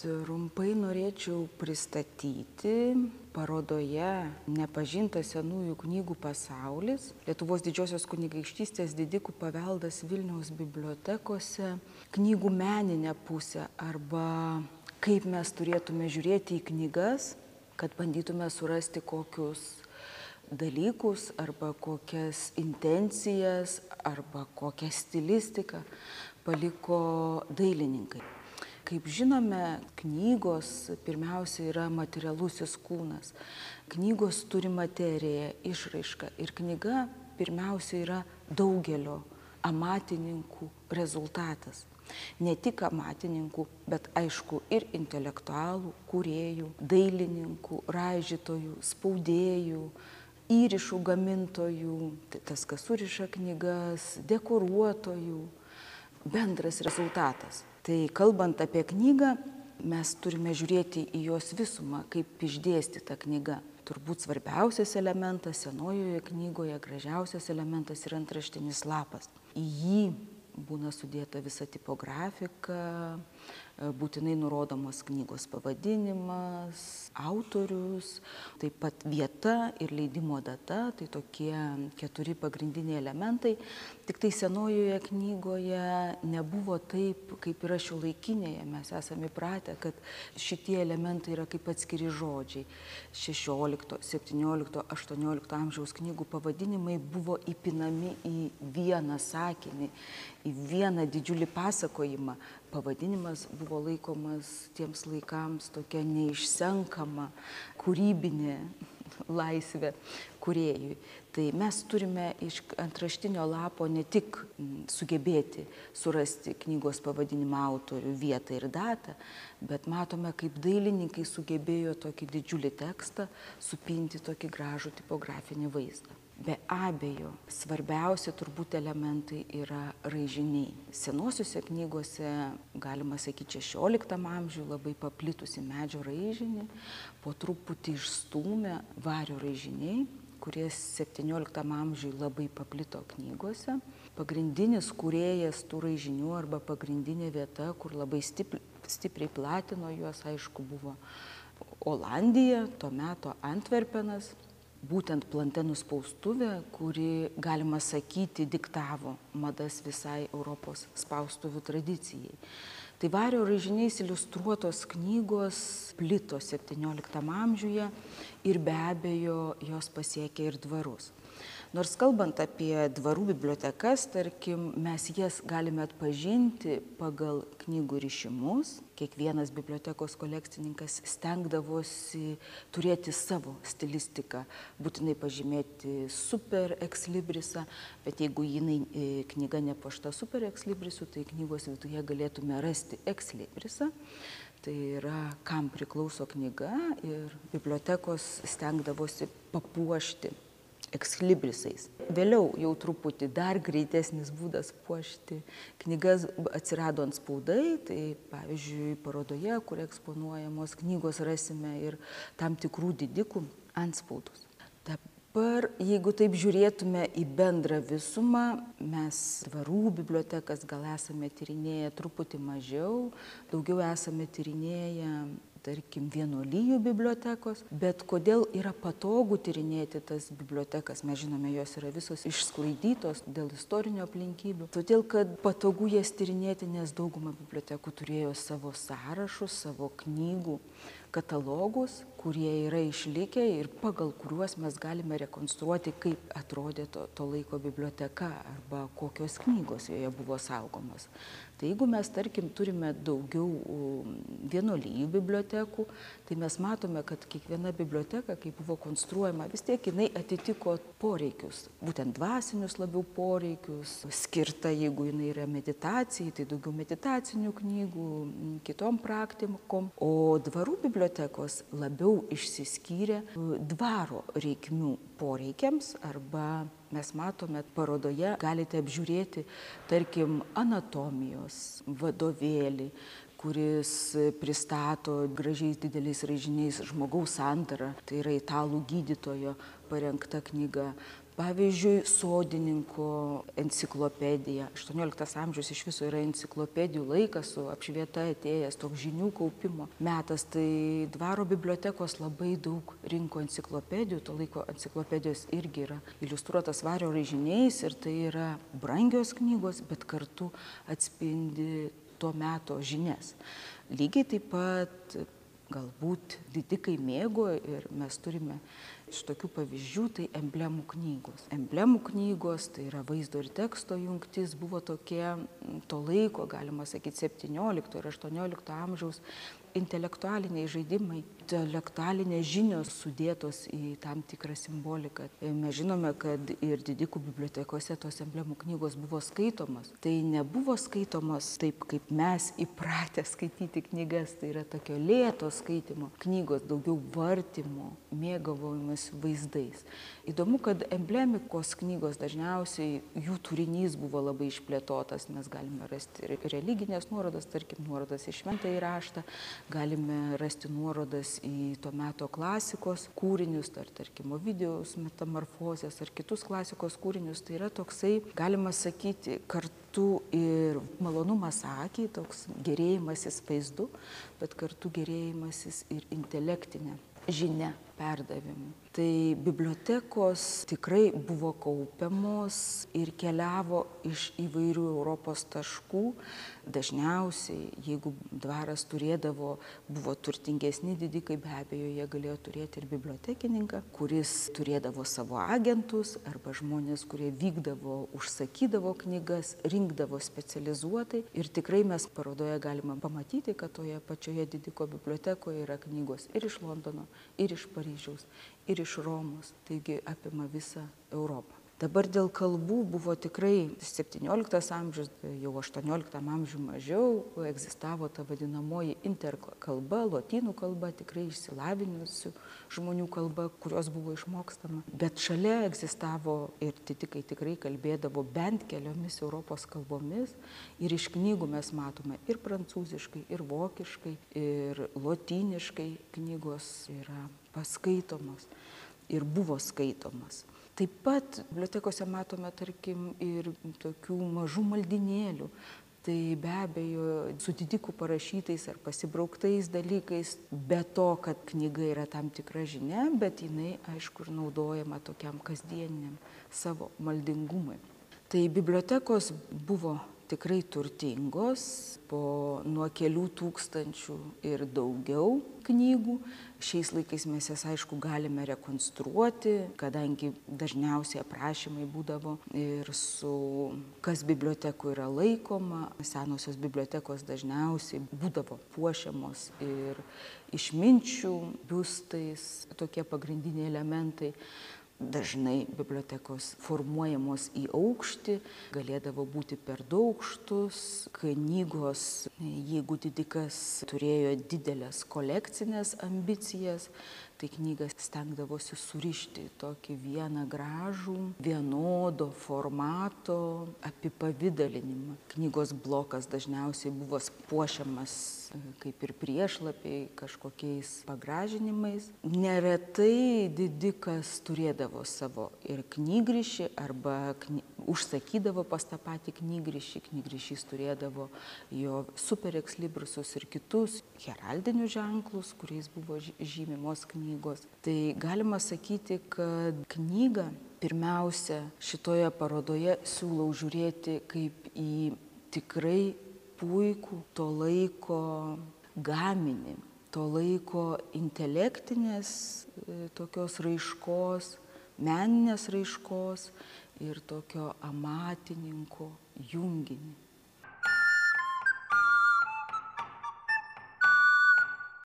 Trumpai norėčiau pristatyti parodoje Nepažintas senųjų knygų pasaulis, Lietuvos didžiosios kunigaikštystės didikų paveldas Vilniaus bibliotekose, knygų meninę pusę arba kaip mes turėtume žiūrėti į knygas, kad bandytume surasti kokius dalykus arba kokias intencijas arba kokią stilistiką paliko dailininkai. Kaip žinome, knygos pirmiausia yra materialusis kūnas. Knygos turi materiją, išraišką ir knyga pirmiausia yra daugelio amatininkų rezultatas. Ne tik amatininkų, bet aišku ir intelektualų, kuriejų, dailininkų, ražytojų, spaudėjų, įrišų gamintojų, tai tas, kas suriša knygas, dekoruotojų, bendras rezultatas. Tai kalbant apie knygą, mes turime žiūrėti į jos visumą, kaip išdėstyta knyga. Turbūt svarbiausias elementas senojoje knygoje, gražiausias elementas yra antraštinis lapas. Į jį būna sudėta visa tipografika, būtinai nurodomas knygos pavadinimas, autorius, taip pat vieta ir leidimo data, tai tokie keturi pagrindiniai elementai. Tik tai senojoje knygoje nebuvo taip, kaip yra šio laikinėje. Mes esame įpratę, kad šitie elementai yra kaip atskiri žodžiai. 16, 17, 18 amžiaus knygų pavadinimai buvo įpinami į vieną sakinį, į vieną didžiulį pasakojimą pavadinimas buvo laikomas tiems laikams tokia neišsenkama kūrybinė laisvė kuriejui. Tai mes turime iš antraštinio lapo ne tik sugebėti surasti knygos pavadinimą autorių, vietą ir datą, bet matome, kaip dailininkai sugebėjo tokį didžiulį tekstą supinti tokį gražų tipografinį vaizdą. Be abejo, svarbiausi turbūt elementai yra raižiniai. Senosiuose knygose, galima sakyti, 16 amžiuje labai paplitusi medžio raižinį, po truputį išstūmė vario raižiniai, kurie 17 amžiuje labai paplito knygose. Pagrindinis kūrėjas tų raižinių arba pagrindinė vieta, kur labai stipri, stipriai platino juos, aišku, buvo Olandija, tuo metu Antverpenas būtent plantenų spaustuvė, kuri, galima sakyti, diktavo madas visai Europos spaustuvių tradicijai. Tai vario raižiniais iliustruotos knygos plito 17 amžiuje ir be abejo jos pasiekė ir dvarus. Nors kalbant apie dvarų bibliotekas, tarkim, mes jas galime atpažinti pagal knygų ryšimus. Kiekvienas bibliotekos kolekcininkas stengdavosi turėti savo stilistiką, būtinai pažymėti super ekslibrisą, bet jeigu jinai e, knyga nepašta super ekslibrisu, tai knygos viduje galėtume rasti ekslibrisą. Tai yra, kam priklauso knyga ir bibliotekos stengdavosi papuošti ekslibrisais. Vėliau jau truputį dar greitesnis būdas puošti knygas atsirado ant spaudai, tai pavyzdžiui parodoje, kur eksponuojamos knygos rasime ir tam tikrų didikų ant spaudus. Dabar, jeigu taip žiūrėtume į bendrą visumą, mes dvarų bibliotekas gal esame tyrinėję truputį mažiau, daugiau esame tyrinėję tarkim, vienuolyjų bibliotekos, bet kodėl yra patogu tyrinėti tas bibliotekas, mes žinome, jos yra visos išsklaidytos dėl istorinių aplinkybių. Todėl, kad patogu jas tyrinėti, nes dauguma bibliotekų turėjo savo sąrašus, savo knygų katalogus, kurie yra išlikę ir pagal kuriuos mes galime rekonstruoti, kaip atrodė to, to laiko biblioteka arba kokios knygos joje buvo saugomos. Tai jeigu mes, tarkim, turime daugiau vienolyjų bibliotekų, tai mes matome, kad kiekviena biblioteka, kai buvo konstruojama, vis tiek jinai atitiko poreikius, būtent dvasinius labiau poreikius, skirta, jeigu jinai yra meditacijai, tai daugiau meditacinių knygų, kitom praktikom, o dvarų bibliotekos labiau išsiskyrė dvaro reikmių poreikiams arba mes matome parodoje, galite apžiūrėti, tarkim, anatomijos vadovėlį, kuris pristato gražiais dideliais raižiniais žmogaus sandarą, tai yra italų gydytojo parengta knyga. pavyzdžiui sodininko enciklopedija aštuonioliktas amžius iš viso yra enciklopedijų laikas su apšvieta atėjęs toks žinių kaupimo metas tai dvaro bibliotekos labai daug rinko enciklopedijų to laiko enciklopedijos irgi yra iliustruotas vario raižiniais ir tai yra brangios knygos bet kartu atspindi to meto žinias. Lygiai taip pat galbūt didikai mėgo ir mes turime iš tokių pavyzdžių tai emblemų knygos. Emblemų knygos tai yra vaizdo ir teksto jungtis buvo tokie to laiko galima sakyt septyniolikto ir aštuoniolikto amžiaus intelektualiniai žaidimai. Intelektualinės žinios sudėtos į tam tikrą simboliką. Mes žinome kad ir didikų bibliotekose tos emblemų knygos buvo skaitomos. Tai nebuvo skaitomos taip kaip mes įpratę skaityti knygas. Tai yra tokio lėto skaitymo knygos daugiau vartymo mėgavimosi vaizdais. Įdomu kad emblemikos knygos dažniausiai jų turinys buvo labai išplėtotas. Mes galime rasti ir religines nuorodas tarkim nuorodas į šventąjį raštą galime rasti nuorodas į to meto klasikos kūrinius ar tarkim ovidijaus metamorfozes ar kitus klasikos kūrinius. Tai yra toksai galima sakyti kartu ir malonumas akiai toks gėrėjimasis vaizdu bet kartu gėrėjimasis ir intelektine žinia perdavimu tai bibliotekos tikrai buvo kaupiamos ir keliavo iš įvairių europos taškų. Dažniausiai jeigu dvaras turėdavo buvo turtingesni didikai be abejo jie galėjo turėti ir bibliotekininką kuris turėdavo savo agentus arba žmones kurie vykdavo užsakydavo knygas rinkdavo specializuotai. Ir tikrai mes parodoje galime pamatyti kad toje pačioje didiko bibliotekoje yra knygos ir iš londono ir iš paryžiaus ir iš romos taigi apima visą europą dabar dėl kalbų buvo tikrai septynioliktas amžius jau aštuonioliktam amžiuj mažiau egzistavo ta vadinamoji interkalba lotynų kalba tikrai išsilavinusių žmonių kalba kurios buvo išmokstama. Bet šalia egzistavo ir didikai tikrai kalbėdavo bent keliomis europos kalbomis. Ir iš knygų mes matome ir prancūziškai ir vokiškai ir lotyniškai knygos yra paskaitomos ir buvo skaitomos taip pat bibliotekose matome tarkim ir tokių mažų maldynėlių. Tai be abejo su didikų parašytais ar pasibrauktais dalykais be to kad knyga yra tam tikra žinia bet jinai aišku ir naudojama tokiam kasdieniniam savo maldingumui. Tai bibliotekos buvo tikrai turtingos po nuo kelių tūkstančių ir daugiau knygų. Šiais laikais mes jas aišku galime rekonstruoti kadangi dažniausiai aprašymai būdavo ir su kas bibliotekoj yra laikoma senosios bibliotekos dažniausiai būdavo puošiamos ir išminčių biustais tokie pagrindiniai elementai dažnai bibliotekos formuojamos į aukštį galėdavo būti per du aukštus knygos jeigu didikas turėjo dideles kolekcines ambicijas tai knygą stengdavosi surišti į tokį vieną gražų vienodo formato apipavidalinimą. Knygos blokas dažniausiai buvo puošiamas kaip ir priešlapiai kažkokiais pagražinimais. Neretai didikas turėdavo savo ir knygrišį arba kny užsakydavo pas tą patį knygrišį knygrišys turėdavo jo super ekslibrisus ir kitus heraldinius ženklus kuriais buvo žymimos knygos. Tai galima sakyti kad knygą pirmiausia šitoje parodoje siūlau žiūrėti kaip į tikrai puikų to laiko gaminį to laiko intelektinės tokios raiškos meninės raiškos ir tokio amatininko junginį